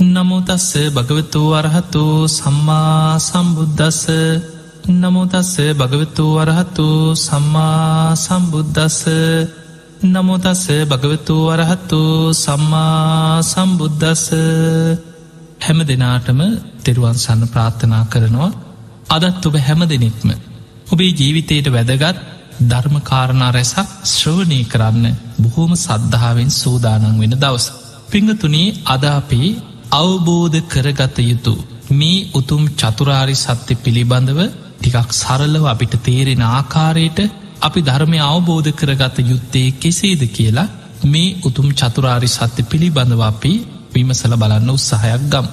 නමුතස්ස භගවතු වරහතු සම්මා සම්බුද්ධස්ස නමුතස්ස භගවතු වරහතු සම්මා සම්බුද්ධස්ස නමුතස්ස භගවතු වරහත්තු සම්මා සම්බුද්ධස්ස හැම දෙනාටම තෙරුවන් සන්න ප්‍රාර්ථනා කරනවා. අදත් ඔබ හැම දෙනෙක්ම ඔබේ ජීවිතයට වැදගත් ධර්මකාරණා රැසක් ශ්‍රවණය කරන්න බොහෝම සද්ධාවෙන් සූදානන් වෙන දවස. පිංගතුනේ අදාපේ අවබෝධ කරගත යුතු මේ උතුම් චතුරාරි සත්‍ය පිළිබඳව ටිකක් සරලව අපිට තේරෙන ආකාරයට අපි ධර්මය අවබෝධ කරගත යුත්තේ කෙසේද කියලා මේ උතුම් චතුරාරි සත්‍ය පිළිබඳව අපි විමසල බලන්න උත්සාහයක් ගම්.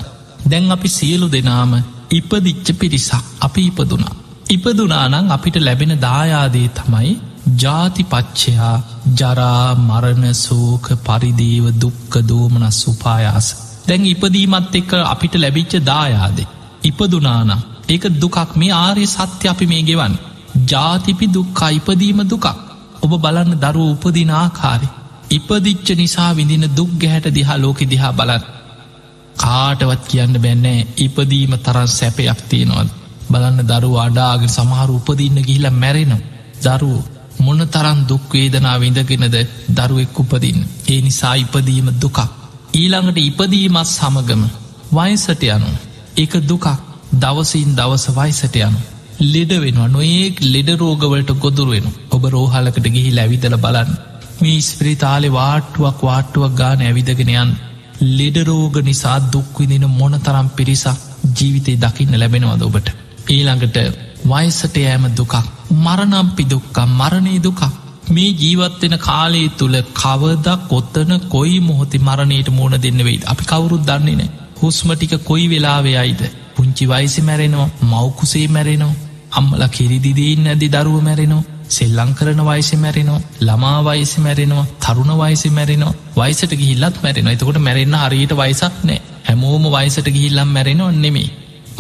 දැන් අපි සියලු දෙනාම ඉපදිච්ච පිරිසක් අපි ඉපදුනා. ඉපදුනානං අපිට ලැබෙන දායාදේ තමයි ජාතිපච්චයා ජරා මරණ සෝක පරිදීව දුක්ක දෝමනස් උපායාස. දැන් ඉපදීමත් එක්ක අපිට ලැබිච්ච දායාදේ. ඉපදුනානම් ඒක දුකක් මේ ආරය සත්‍ය අපි මේ ගෙවන්. ජාතිපි දුක්කා ඉපදීම දුකක් ඔබ බලන්න දරුව උපදින ආකාරි. ඉපදිච්ච නිසා විඳින දුක් ගැහැට දිහා ලෝකෙ දිහා බලත්. කාටවත් කියන්න බැන්නෑ ඉපදීම තරන් සැපයක් තියෙනවද. බලන්න දරුව අඩාගෙන සමහර උපදින්න ගිහිල මැරෙනම්. දරුව මොන තරන් දුක්වේදනා විඳගෙනද දරුවෙක් උපදින්න. ඒ නිසා ඉපදීම දුකක්. ඊළඟට ඉපදීමත් සමගම වයිසට යනු. එක දුකක්. දවසින් දවස වයිසට යනු. ලෙඩ වෙනවා. නොඒක් ලෙඩ රෝගවලට ගොදුරුවෙන ඔබ රෝහලකට ගිහි ලැවිදල බලන්න. මේ ස්ප්‍රීතාලෙ වාට්ටුවක් වාට්ටුවක් ගාන ඇවිදගෙනයන් ලෙඩරෝග නිසා දුක්විදින මොන තරම් පිරිසක් ජීවිතය දකින්න ලැබෙනවද ඔබට? ඊළඟට වයිසට යෑම දුකක්. මරණම්පි දුක්කම් මරණය දුකක්. මේ ජීවත්වෙන කාලේ තුළ කවද කොත්තන කොයි මොහොති මරණයට මෝන දෙන්න වෙයිද? අපි කවුරුත් දන්නේ නෑ හුස්මටික කොයි වෙලාවේ අයිද පුංචි වයිසි මැරෙනවා මවකුසේ මැරෙනවා අම්මල කිරිදිදීන්න ඇදි දරුව මැරෙනවා සෙල්ලං කරන වයිසි මැරෙනවා ළමා වයිසි මැරෙනවා තරුණ වයිසි මැරෙනවා වයිසට ගිහිල්ලත් මැරෙන එතකොට මැරෙන්න්න හරියට වයිසක් නෑ හැමෝම වයිසට ගිහිල්ලම් මැරෙනවා නෙමේ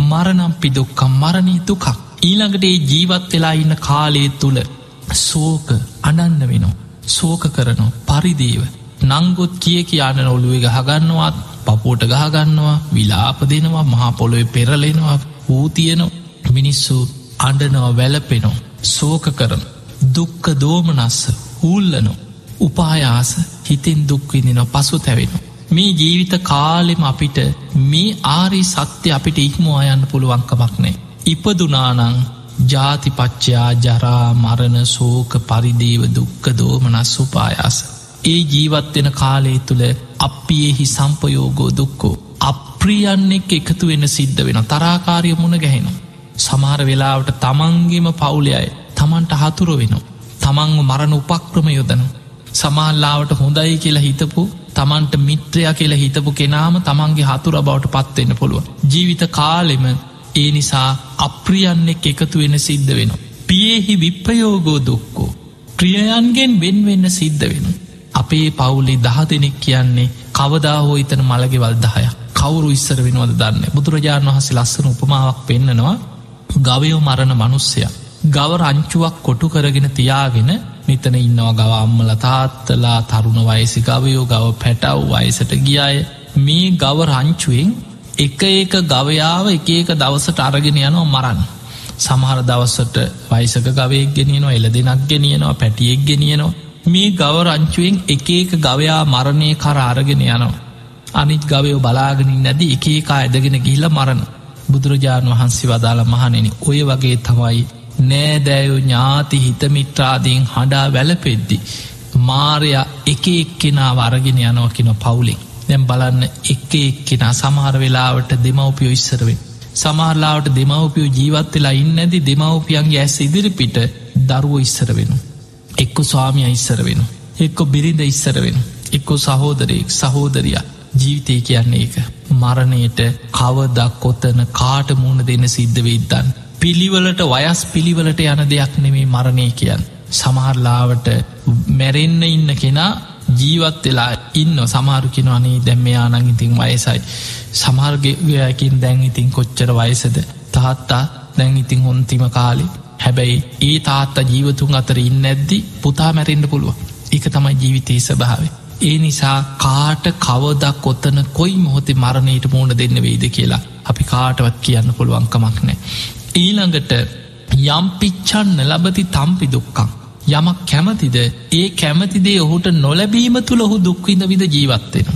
මරනම් පිදුක්කම් මරණී දුකක්. ඊළඟට ඒ ජීවත් වෙලා ඉන්න කාලේ තුළ සෝක අඩන්න වෙනවා. සෝක කරනවා. පරිදීව. නංගොත් කිය කියාන ඔළුවේ ගහගන්නවත් පපෝට ගහගන්නවා විලාප දෙනවා මහා පොළොව පෙරලෙනවා ඌතියනවා මිනිස්සු අඩනව වැලපෙනෝ සෝක කරන දුක්ක දෝමනස්ස හූල්ලනො උපායාස හිතෙන් දුක්විදින පසු තැවෙන. මේ ජීවිත කාලෙම අපිට මේ ආරි සත්‍ය අපිට ඉක්මවා යන්න පුළුවන්කමක් නෑ. ඉපදුනානං ජාතිපච්චයා ජරා මරණ සෝක පරිදීව දුක්ක දෝමනස් උපායාස. ඒ ජීවත්වෙන කාලේ තුළ අපියෙහි සම්පයෝගෝ දුක්කෝ. අප්‍රියන්නෙක් එකතු වෙන සිද්ධ වෙන තරාකාරය මුණ ගැහෙනවා. සමහර වෙලාවට තමන්ගේම පවුලයයි තමන්ට හතුර වෙනවා. තමන්ව මරණ උපක්‍රම යොදන. සමල්ලාවට හොඳයි කියලා හිතපු තමන්ට මිත්‍රයා කියලා හිතපු කෙනාම තමන්ගේ හතුර බවට පත්වෙන්න පුළුව. ජීවිත කාලෙම ඒ නිසා අප්‍රියන්නෙක් එකතු වෙන සිද්ධ වෙන. පියෙහි විප්පයෝගෝ දුක්කෝ. ප්‍රියයන්ගෙන් වෙන් වෙන්න සිද්ධ වෙන. අපේ පවුලේ දහ දෙනෙක් කියන්නේ කවදා හෝ ඉතන මළගෙවල් දහය කවුරු ඉස්සර වෙනවද දන්න බුදුරජාණන් වහස ලස්සන උපමාවක් පෙන්න්නනවා ගවයෝ මරණ මනුස්සය. ගව රංචුවක් කොටු කරගෙන තියාගෙන මෙතන ඉන්නවා ගව අම්මල තාත්තලා තරුණ වයසි ගවයෝ ගව පැටව් වයසට ගියාය මේ ගව රංචුවෙන් එක ඒක ගවයාව එක ඒක දවසට අරගෙන යනවා මරන්න. සමහර දවස්සට වයිසක ගවයෙක් ගෙනියනවා එල දෙනක් ගෙනියනවා පැටියෙක් ගෙනියනවා මේ ගව රංචුවෙන් එක ඒක ගවයා මරණය කර අරගෙන යනවා. අනිත් ගවයෝ බලාගෙනින් නැද එක ඒකා ඇදගෙන ගිහිල මරණ. බුදුරජාණන් වහන්සේ වදාළ මහනෙන ඔය වගේ තමයි නෑදෑයෝ ඥාති හිතමිත්‍රාදීන් හඬා වැලපෙද්දි. මාරයා එක එක්කෙනා වරගෙන යනවා කියෙන පවුලෙක් දැම් බලන්න එක එක්කෙනා සමහර වෙලාවට දෙමවපියෝ ඉස්සරවෙන්. සමහරලාවට දෙමවපියෝ ජීවත් වෙලා ඉන්න ඇති දෙමවපියන්ගේ ඇස් ඉදිරිපිට දරුවෝ ඉස්සර වෙන. එක්කො ස්වාමිය ඉස්සර වෙන. එක්කො බිරිඳ ඉස්සර වෙන. එක්කො සහෝදරයෙක් සහෝදරයා ජීවිතය කියන්නේ එක. මරණයට කවදක් කොත්තන කාට මුණ දෙන්න සිද්ධ වෙයිදන්න. පිළිවලට වයස් පිළිවලට යන දෙයක් නෙමේ මරණය කියන්. සමහරලාවට මැරෙන්න ඉන්න කෙනා ජීවත් වෙලා ඉන්න සමාරු කෙනවානේ දැම්මයා නං ඉතින් වයසයි. සමර්ගයකින් දැන් ඉතින් කොච්චර වයසද තාත්තා දැන් ඉතින් හොන්තිම කාලි හැබැයි ඒ තාත්තා ජීවතුන් අතර ඉන්න ඇද්දි පුතා මැරෙන්ඩ පුළුව එක තමයි ජීවිතයේ ස්භාවේ ඒ නිසා කාට කවදක් කොත්තන කොයි මොහොතේ මරණයට මූුණ දෙන්න වෙයිද කියලා අපි කාටවත් කියන්න පුළුවන්කමක් නෑ. ඊළඟට යම් පිච්චන්න ලබති තම්පි දුක්කං. යමක් කැමතිද ඒ කැමතිදේ ඔහුට නොලැබීම තුළ ඔහු දුක්විඳ විද ජීවත්වෙන.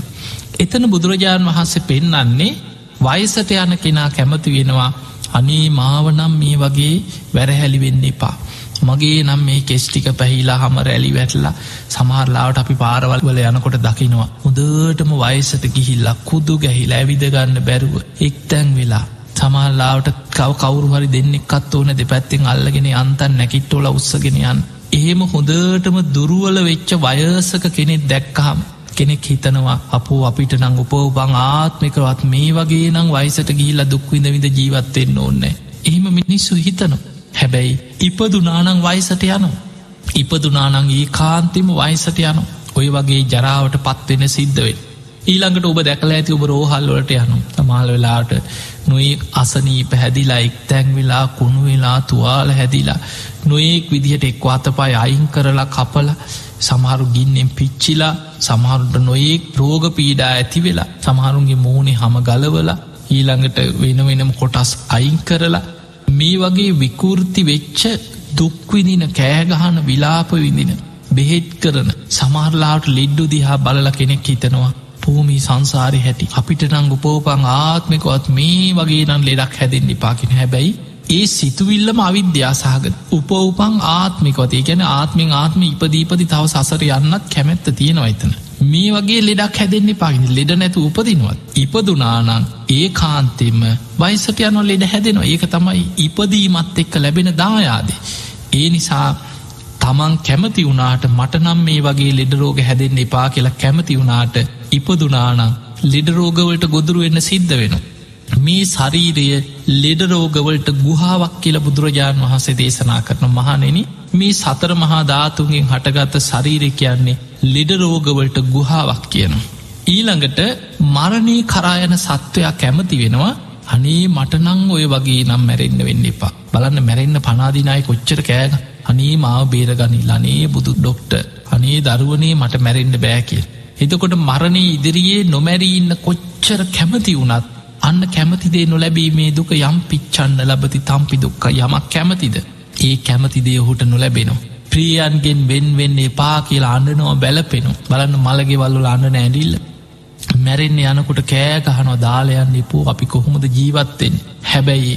එතන බුදුරජාණන් වහන්සේ පෙන්නන්නේ වයසට යන කෙනා කැමති වෙනවා අනේ මාවනම් මේ වගේ වැරහැලි වෙන්න එපා. මගේ නම් මේ කෙස්ටික පැහිලා හම රැලි වැටලා සමහරලාට අපි පාරවල් වල යනකොට දකිනවා. හොදටම වයසට ගිහිල්ලා කුදු ගැහිල ඇවිදගන්න බැරුව එක්තැන් වෙලා. සමහල්ලාට කව කවරු හරි දෙන්නෙක්කත් ඕන දෙපැත්තිෙන් අල්ලගෙන අන්තන් නැකිට්ටෝල උත්සගෙනයන්. එහෙම හොඳටම දුරුවල වෙච්ච වයසක කෙනෙක් දැක්කහම් කෙනෙක් හිතනවා අපෝ අපිට නං උපෝබං ආත්මිකවත් මේ වගේ නං වයිසට ගිහිල්ල දුක්විඳ විද ජීවත්තෙන්න්න ඕන්නෑ. එහෙම මිනිස්සු හිතනවා. හැබැයි ඉපදුනානං වයිසට යනු. ඉපදුනානං ඒ කාන්තිම වයිසට යනු ඔය වගේ ජරාවට පත්වෙන සිද්ධවෙන්. ඊළඟට ඔබ දැකල ඇති ඔබ රෝහල්ලොලට යනු තමාල් වෙලාට නොයි අසනී පැහැදිලා එක් තැන් වෙලා කුණු වෙලා තුවාල හැදිලා. නොයෙක් විදිහට එක් අතපයි අයින් කරලා කපල සමහරු ගින්නෙන් පිච්චිලා සමහරුට නොයෙක් ප්‍රෝග පීඩා ඇති වෙලා සමහරුන්ගේ මූුණේ හම ගලවල ඊළඟට වෙන වෙනම කොටස් අයින් කරලා මේ වගේ විකෘති වෙච්ච දුක්විදින කෑගහන විලාප විඳින බෙහෙත් කරන සමහරලාට ලෙඩ්ඩු දිහා බලල කෙනෙක් හිතනවා භූමි සංසාරය හැටි. අපිට නං උපෝපං ආත්මිකොත් මේ වගේ නම් ලෙඩක් හැදෙන්න්න පාකින හැබැයි ඒ සිතුවිල්ලම අවිද්‍යාසාගත උපවපං ආත්මිකොතේ ගැන ආත්මින් ආත්ම ඉපදීපදි තව සසර යන්නත් කැමැත්ත තියෙනවා එතන. මේ වගේ ලෙඩක් හැදෙන්නේ පාගෙන ලෙඩ නැතු උපදිනවත්. ඉපදුනානං ඒ කාන්තෙම වයිසට යනො ලෙඩ හැදෙනවා. ඒක තමයි ඉපදීමත් එක්ක ලැබෙන දායාදේ. ඒ නිසා තමන් කැමති වුණාට මටනම් මේ වගේ ලෙඩරෝග හැදෙන්න එපා කියලා කැමති වුණාට ඉපදුනානං ලෙඩරෝගවලට ගොදුරු වෙන්න සිද්ධ වෙන. මේ ශරීරය ලෙඩරෝගවලට ගුහාාවක් කියල බුදුරජාණන් වහන්සේ දේශනා කරන මහනෙන මේ සතර මහා ධාතුන්ගෙන් හටගත්ත ශරීරය කියන්නේ ලෙඩරෝගවලට ගුහාාවක් කියනවා. ඊළඟට මරණී කරායන සත්වයක් කැමති වෙනවා අනේ මටනං ඔය වගේ නම් මැරෙන්න්න වෙන්න එපා බලන්න මැරෙන්න්න පනාදිනායි කොච්චර කෑග අනේ මාව බේරගනි ලනේ බුදු ඩොක්ට අනේ දරුවනේ මට මැරෙන්ඩ බෑකිය. එතකොට මරණය ඉදිරියේ නොමැරී ඉන්න කොච්චර කැමති වුණත් අන්න කැමතිදේ නොලැබීමේ දුක යම් පිච්චන්න ලබති තම්පි දුක්ක යමක් කැමතිද? ඒ කැමතිදේ ඔහුට නොලැබෙනවා. ප්‍රියන්ගෙන් වෙන් වෙන්න එපා කියලා අන්නනවා බැලපෙනු බලන්න මළගෙවල්ලු අන්න නෑඩිල්ල මැරෙන්න්න යනකොට කෑගහනො දාලයන් නිපු අපි කොහොමද ජීවත්තෙන් හැබැයි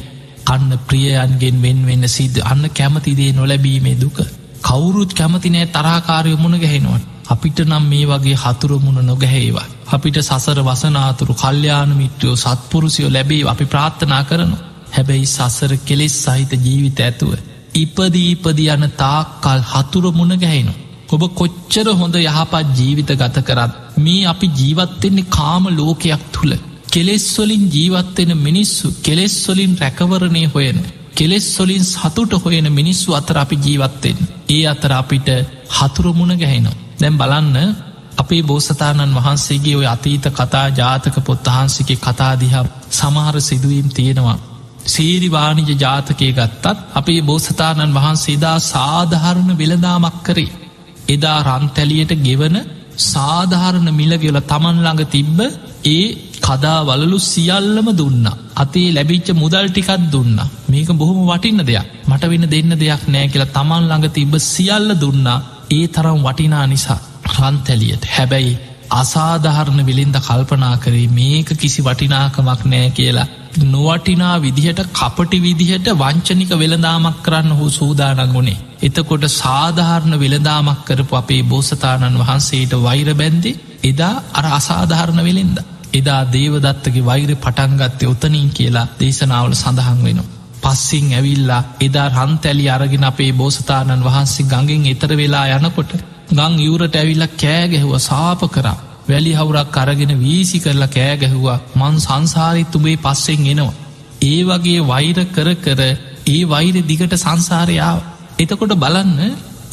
අන්න ප්‍රියයන්ගෙන් වෙන් වෙන්න සිද්ධ. අන්න කැමතිදේ නොලැබීමේ දුක. කවුරුත් කැමතිනෑ තරාකාරය මුණ ගැහෙනවට. අපිට නම් මේ වගේ හතුරමුණ නොගැහේවා අපිට සසර වසනාතුරු කල්්‍යයාන මිත්‍රයෝ සත්පුරුසියෝ ලැබේ අපි ප්‍රාර්ථනා කරනු හැබැයි සසර කෙලෙස් සහිත ජීවිත ඇතුව ඉපදීපදි යන තාක්කල් හතුර මුණ ගැහෙනු. ඔබ කොච්චර හොඳ යහපත් ජීවිත ගත කරත් මේ අපි ජීවත්වෙන්නේ කාම ලෝකයක් තුළ. කෙලෙස්වොලින් ජීවත්වෙන මිනිස්සු කෙලෙස්වොලින් රැකවරණය හොයන. කෙලෙස් සොලින් සතුට හොයන මිනිස්සු අතර අපි ජීවත්තෙන්. ඒ අතර අපිට හතුරමුණ ගැහෙනවා. දැම් බලන්න අපේ බෝසතාණන් වහන්සේගේ ඔය අතීත කතා ජාතක පොත්තහන්සිගේ කතාදිහා සමහර සිදුවීම් තියෙනවා. සේරිවානිජ ජාතකය ගත්තත් අපේ බෝසතාණන් වහන්සේදා සාධහරණ වෙළදාමක් කරේ. එදා රන්තැලියට ගෙවන සාධාරණ මිලගෙල තමන් ළඟ තිබ්බ ඒ කදා වලලු සියල්ලම දුන්න. අතේ ලැබිච්ච මුදල් ටිකත් දුන්න. මේක බොහොම වටින්න දෙයක් මට වෙන දෙන්න දෙයක් නෑ කියලා තමන් ළඟ තිබ්බ සියල්ල දුන්නා ඒ තරම් වටිනා නිසා රන්තැලියට හැබැයි අසාධහරණ විලින්ද කල්පනා කරේ මේක කිසි වටිනාකමක් නෑ කියලා නොවටිනා විදිහට කපටි විදිහට වංචනික වෙළදාමක් කරන්න හෝ සූදානගුණේ. එතකොට සාධාරණ වෙළදාමක් කරපු අපේ බෝසතාණන් වහන්සේට වෛර බැන්දි එදා අර අසාධාරණ වෙළෙන්ද. එදා දේවදත්තගේ වෛර පටන්ගත්තය ඔතනින් කියලා දේශනාවල සඳහන් වෙනවා. පස්සිං ඇවිල්ලා එදා රන්තැලි අරගෙන අපේ බෝසතාණන් වහන්සේ ගඟෙන් එතර වෙලා යනකොට ගං යුරට ඇවිල්ල කෑගැහුව සාප කරා. වැලි හවුරක් අරගෙන වීසි කරලා කෑගැහුවා. මං සංසාරිත් උබේ පස්සෙන් එනවා. ඒ වගේ වෛර කර කර ඒ වෛර දිගට සංසාරයාව එතකොට බලන්න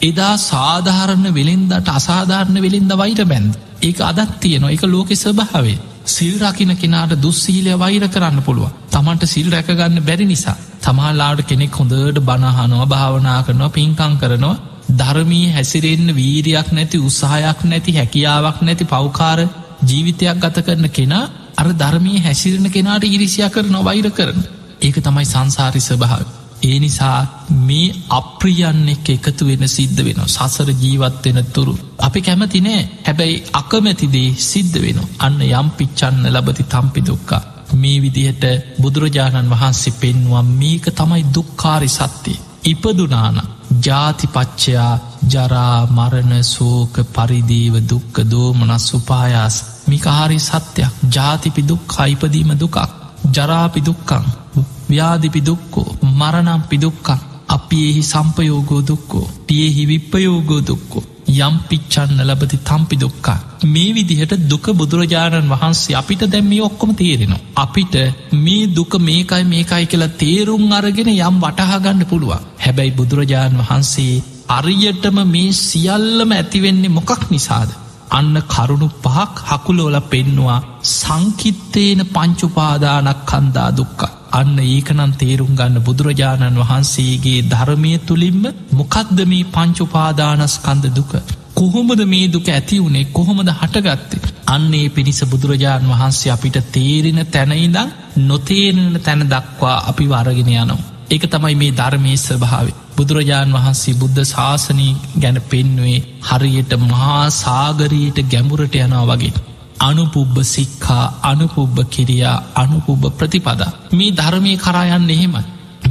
එදා සාධාරණ වෙළෙන්දට අසාධාරණ වෙළෙන්ද වෛර බැන්ද ඒක අදත් තියෙනවා. එක ලෝකෙ ස්භාවේ සිල් රකින කෙනාට දුස්සීලය වෛර කරන්න පුළුව තමන්ට සිල් රැකගන්න බැරි නිසා. තමාලාට කෙනෙක් හොඳට බණහනවා භාවනා කරනවා පින්කං කරනවා. ධර්මී හැසිරෙන්න්න වීරයක් නැති උත්සාහයක් නැති හැකියාවක් නැති පවකාර ජීවිතයක් ගත කරන කෙනා අර ධර්මී හැසිරෙන කෙනාට ඉරිසියා කරන වෛර කරන ඒක තමයි සංසාරි ස්භාව ඒ නිසා මේ අප්‍රියන්න එක් එකතු වෙන සිද්ධ වෙන සසර ජීවත්වෙන තුරු. අපි කැමති නෑ. හැබැයි අකමැතිදේ සිද්ධ වෙන අන්න යම් පිච්චන්න ලබති තම්පි දුක්කා මේ විදිහට බුදුරජාණන් වහන්සේ පෙන්වා මේක තමයි දුක්කාරි සත්‍යය ඉපදුනාන ජාතිපච්චයා ජරා මරණ සෝක පරිදීව දුක්ක දෝමනස් උපායාස් මිකාහරි සත්‍යයක්. ජාතිපි දුක් අයිපදීම දුකක්. ජරාපි දුක්කං ව්‍යාධිපි දුක්කෝ මරණම් පිදුක්කං අපි එහි සම්පයෝගෝ දුක්කෝ පියෙහි විප්පයෝගෝ දුක්කෝ යම් පිච්චන්න ලබති තම්පි දුක්කා මේ විදිහට දුක බුදුරජාණන් වහන්සේ අපිට දැම්මේ ඔක්කොම තේරෙනවා. අපිට මේ දුක මේකයි මේකයි කියලා තේරුම් අරගෙන යම් වටහාගන්න පුළුවන්. හැබැයි බුදුරජාණන් වහන්සේ අරියටම මේ සියල්ලම ඇතිවෙන්නේ මොකක් නිසාද? අන්න කරුණු පහක් හකුලෝල පෙන්නවා සංකිත්තේන පංචුපාදානක් කන්දා දුක්කා අන්න ඒකනම් තේරුම් ගන්න බුදුරජාණන් වහන්සේගේ ධර්මය තුළින්ම මොකක්ද මේ පංචුපාදානස්කන්ද දුක කොහොමද මේ දුක ඇති වුණේ කොහොමද හටගත්තේ අන්නේ පිණිස බුදුරජාණන් වහන්සේ අපිට තේරෙන තැනයිදං නොතේරෙන තැන දක්වා අපි වරගෙන යනවා. එක තමයි මේ ධර්මය ස්භාවේ බුදුරජාණන් වහන්සේ බුද්ධ ශාසනී ගැන පෙන්වේ හරියට මහා සාගරීට ගැඹුරට යනවා වගේ. අනුපුබ්බ සික්කා අනුපුබ්බ කිරියා අනුපුබ්බ ප්‍රතිපදා. මේ ධර්මය කරායන්න එහෙමයි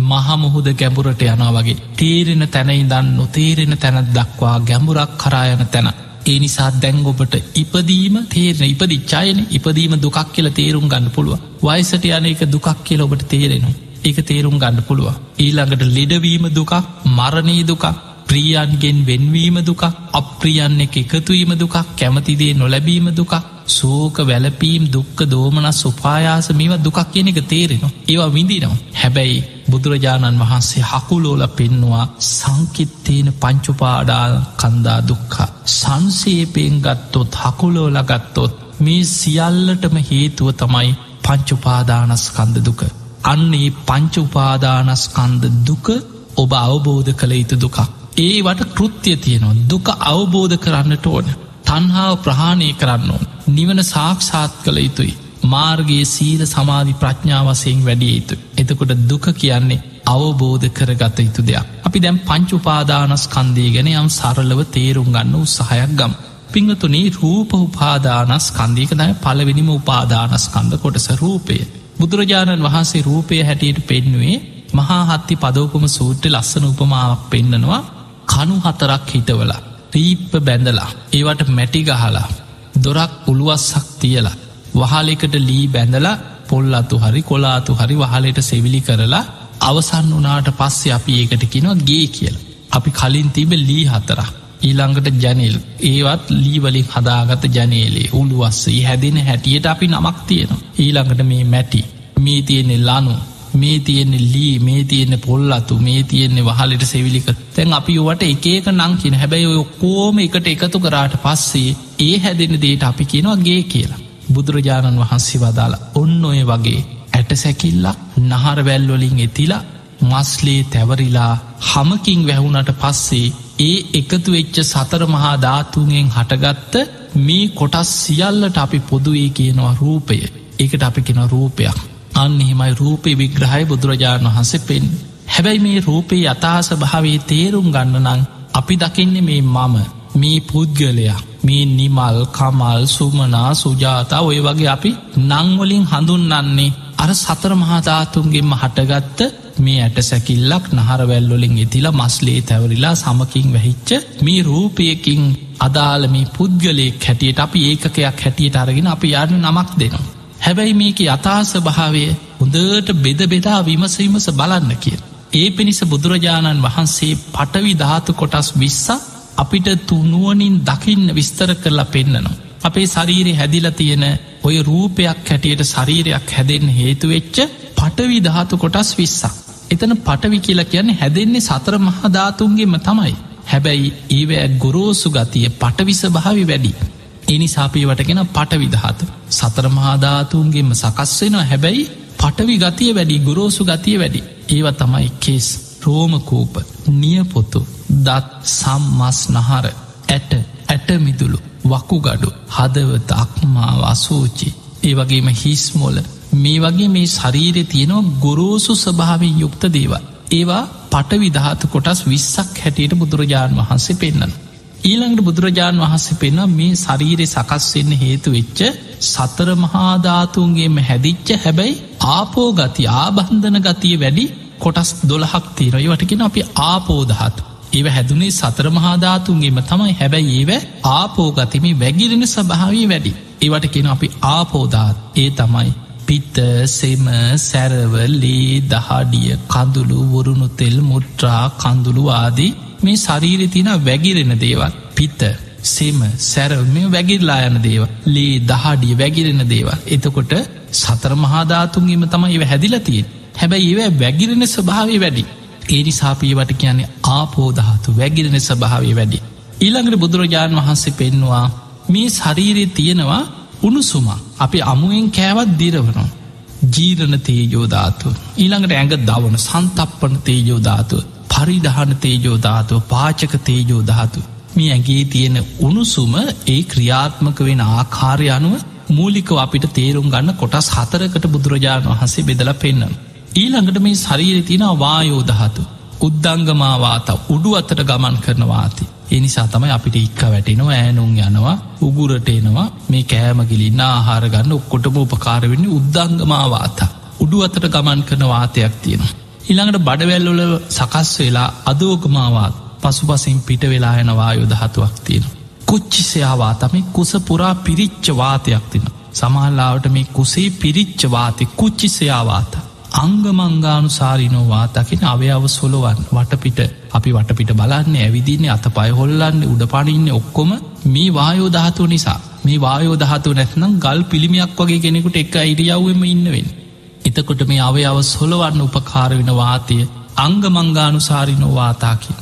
මහමුහුද ගැඹුරට යනා වගේ. තේරෙන තැනයි දන්න නොතේරෙන තැනත් දක්වා ගැඹුරක් කරායන තැන. ඒ නිසා දැංගොබට ඉපදීම තේරෙන ඉපදිච්චායන ඉපදීම දුකක් කියල තේරුම් ගන්න පුළුව වයිසට යන එක දුකක් කියල ඔබට තේරෙනවා. ඒක තේරුම් ගන්න පුළුව ඊළඟට ලෙඩවීම දුකක් මරණී දුකක් ප්‍රියන්ගෙන් වෙන්වීම දුකක් අප්‍රියන්න එක එකතුවීම දුකක් කැමතිදේ නොලැබීම දුකක්. සෝක වැලපීම් දුක්ක දෝමනස් උපායාස මේව දුකක් කියන එක තේරෙනවා. ඒවා විඳිනවා. හැබැයි බුදුරජාණන් වහන්සේ හකුලෝල පෙන්නවා සංකිත්තේන පංචුපාඩා කන්දා දුක්කා සංසේපයෙන් ගත්තොත් හකුලෝල ගත්තොත් මේ සියල්ලටම හේතුව තමයි පංචුපාදානස්කන්ද දුක. අන්නේ පංචුපාදානස්කන්ද දුක ඔබ අවබෝධ කළ යුතු දුකක්. ඒවට කෘත්‍යය තියෙනවා. දුක අවබෝධ කරන්නට ඕන. තන්හාාව ප්‍රහාණය කරන්න ඕන. නිවන සාක්ෂාත් කළ යුතුයි. මාර්ගයේ සීල සමාධි ප්‍රඥාවසයෙන් වැඩිය යුතු එතකොට දුක කියන්නේ අවබෝධ කරගත යුතු දෙයක්. අපි දැම් පංචුපාදානස්කන්දේ ගැන යම් සරලව තේරුම් ගන්න උත්සාහයක් ගම්. පිංහතුනේ රූප උපාදානස් කන්දීක දය පලවෙනිම උපාදානස්කන්ද කොටස රූපය. බුදුරජාණන් වහන්සේ රූපය හැටියට පෙන්නුවේ මහා හත්ති පදෝපම සූට්‍ර ලස්සන උපමාවක් පෙන්න්නනවා කනු හතරක් හිටවලා රීප්ප බැඳලා ඒවට මැටි ගහලා දොරක් උළුවස්සක් තියලා වහලෙකට ලී බැඳලා පොල් අතු හරි කොලාතු හරි වහලට සෙවිලි කරලා අවසන් වනාට පස්සේ අපි ඒකට කිනවා ගේ කියල. අපි කලින් තිබ ලී හතරක්. ඊළඟට ජනල්. ඒවත් ලීවලින් හදාගත ජනේලේ උළුවස්සේ හැදෙන හැටියට අපි නමක් තියෙනවා. ඊළඟට මේ මැටි. මේ තියෙනෙ ලනු. මේ තියෙන්නේ ලී මේ තියෙන්නේ පොල් අතු මේ තියෙන්නේ වහලට සෙවිලික. තැන් අපි ඔවට එකක නංකින හැබැයි ඔය කෝම එකට එකතු කරාට පස්සේ ඒ හැදෙන දේට අපි කියනවාගේ කියලා. බුදුරජාණන් වහන්සේ වදාලා ඔන්න ඔය වගේ ඇට සැකිල්ලක් නහරවැල්වලින් එතිලා මස්ලේ තැවරිලා හමකින් වැැහුණට පස්සේ ඒ එකතු වෙච්ච සතර මහා ධාතුන්ගෙන් හටගත්ත මේ කොටස් සියල්ලට අපි පොදුවේ කියනවා රූපය. ඒකට අපි කෙන රූපයක්. අන්න එහෙමයි රූපය විග්‍රහය බුදුරජාණන් වහන්සේ පෙන් හැබැයි මේ රූපේ අතාස භාවේ තේරුම් ගන්න නං අපි දකින්නේ මේ මම මේ පුද්ගලයක් මේ නිමල් කමල් සුමනා සුජාතා ඔය වගේ අපි නංවලින් හඳුන්නන්නේ අර සතර මහධාතුන්ගෙන්ම හටගත්ත මේ ඇට සැකිල්ලක් නහරවැල්ලොලින් ඉතිලා මස්ලේ තැවරිලා සමකින් වැහිච්ච මේ රූපයකින් අදාළ මේ පුද්ගලයෙක් හැටියට අපි ඒකකයක් හැටියට අරගෙන අපි යන්න නමක් දෙනවා. හැබැයි මේක අතාස භාවය හොඳට බෙද බෙදා විමසවිමස බලන්න කිය. ඒ පිණිස බුදුරජාණන් වහන්සේ පටවි ධාතු කොටස් විස්සා අපිට තුනුවනින් දකින්න විස්තර කරලා පෙන්න්නනවා. අපේ ශරීරය හැදිල තියෙන ඔය රූපයක් හැටියට ශරීරයක් හැදෙන් හේතුවෙච්ච පටවි ධාතු කොටස් විස්සා. එතන පටවි කියලා කියන්නේ හැදෙන්නේ සතර මහධාතුන්ගේම තමයි. හැබැයි ඒවෑ ගොරෝසු ගතිය පටවිස භාවි වැඩි. එනි සාපීවටගෙන පටවිදහතු. සතර මහාධාතුන්ගේම සකස් වෙනවා හැබැයි පටවි ගතිය වැඩි ගොරෝසු ගතිය වැඩි. ඒව තමයි කේස් රෝමකූප නියපොතු දත් සම්මස් නහර ඇට ඇටමිදුළු වකුගඩු හදවත අක්මාව අසූචි ඒ වගේම හිස්මොල මේ වගේ මේ ශරීරය තියෙනවා ගොරෝසු ස්භාවෙන් යුක්ත දේවල් ඒවා පට විදහත කොටස් විස්සක් හැටියට බුදුරජාණන් වහන්සේ පෙන්න්නන. ඊළඟට බුදුරජාණන් වහන්සේ පෙන්න්න මේ ශරීරය සකස්වෙන්න හේතු වෙච්ච සතර මහාධාතුන්ගේම හැදිච්ච හැබැයි ආපෝ ගති ආබන්ධන ගතිය වැඩි කොටස් දොළහක් තීරයි වටකෙන අපි ආපෝදහතු. ඒව හැදුනේ සතර මහාධාතුන්ගේම තමයි හැබැයි ඒව ආපෝගතිමි වැගිරෙන සභාවී වැඩි. ඒවට කෙන අපි ආපෝදාත් ඒ තමයි පිත්ත සෙම සැරවලේ දහඩිය කඳුළු වරුණුතෙල් මුට්‍රා කඳුළු ආදී මේ ශරීරෙ තින වැගිරෙන දේවල් පිත්ත සෙම සැරව මේ වැගිරලා යන දේව ලේ දහඩිය වැගිරෙන දේවල් එතකොට සතර මහාධාතුන්ගේම තම ඒව හැදිලතියෙන් හැබැයි ඒව වැගිරෙන ස්වභාවය වැඩි ඒනි සාපීවට කියන්නේ ආපෝදහතු වැගිරෙන ස්වභාවය වැඩි ඊළඟට බුදුරජාණන් වහන්සේ පෙන්වා මේ ශරීරයේ තියෙනවා උණුසුමක් අපි අමුවෙන් කෑවත් දිරවනවා. ජීරණ තේජෝධාතුව. ඊළඟට ඇඟ දවන සන්තප්පන තේජෝධාතුව. පරිදහන තේජෝධාතුව පාචක තේජෝධාතු. මේ ඇගේ තියෙන උණුසුම ඒ ක්‍රියාත්මක වෙන ආකාරය අනුව මූලිකව අපිට තේරුම් ගන්න කොටස් හතරකට බුදුරජාණන් වහන්සේ බෙදල පෙන්න්න. ඊළඟට මේ ශරීර තින වායෝධහතු. උද්දංගමාවාත උඩු අතට ගමන් කරනවාති. එනිසා තමයි අපිට ඉක්ක වැටෙනවා ෑනුම් යනවා උගුරට එනවා මේ කෑමගිලින්න ආහාරගන්න ඔක්කොටම උපකාරවෙන්නේ උද්දංගමාවාත උඩු අතට ගමන් කරන වාතයක් තියෙනවා. ඉළඟට බඩවැල්ලොල සකස් වෙලා අදෝගමාවාත් පසු පසින් පිට වෙලා යනවා යුදහතුවක් තියෙන. කුච්චිසයාවා තමයි කුස පුරා පිරිච්ච වාතයක් තින. සමහල්ලාවට මේ කුසේ පිරිච්ච වාතය කුච්චිසයාවාතා. අංගමංගානු සාරිනෝවා දකින අවයාව සොලොවන් වටපිට අපි වටපිට බලන්න ඇවිදින්නේ අත පය හොල්ලන්න උඩ පනින්න ඔක්කොම මේ වායෝ දහතුව නිසා මේ වායෝ දහතුව නැත්නම් ගල් පිළිමියක් වගේ කෙනෙකුට එක ඉරියව්වම ඉන්නවෙන්. එතකොට මේ අවයාව සොලවන්න උපකාර වෙන වාතය අංගමංගානු සාරිනෝවාතාකි.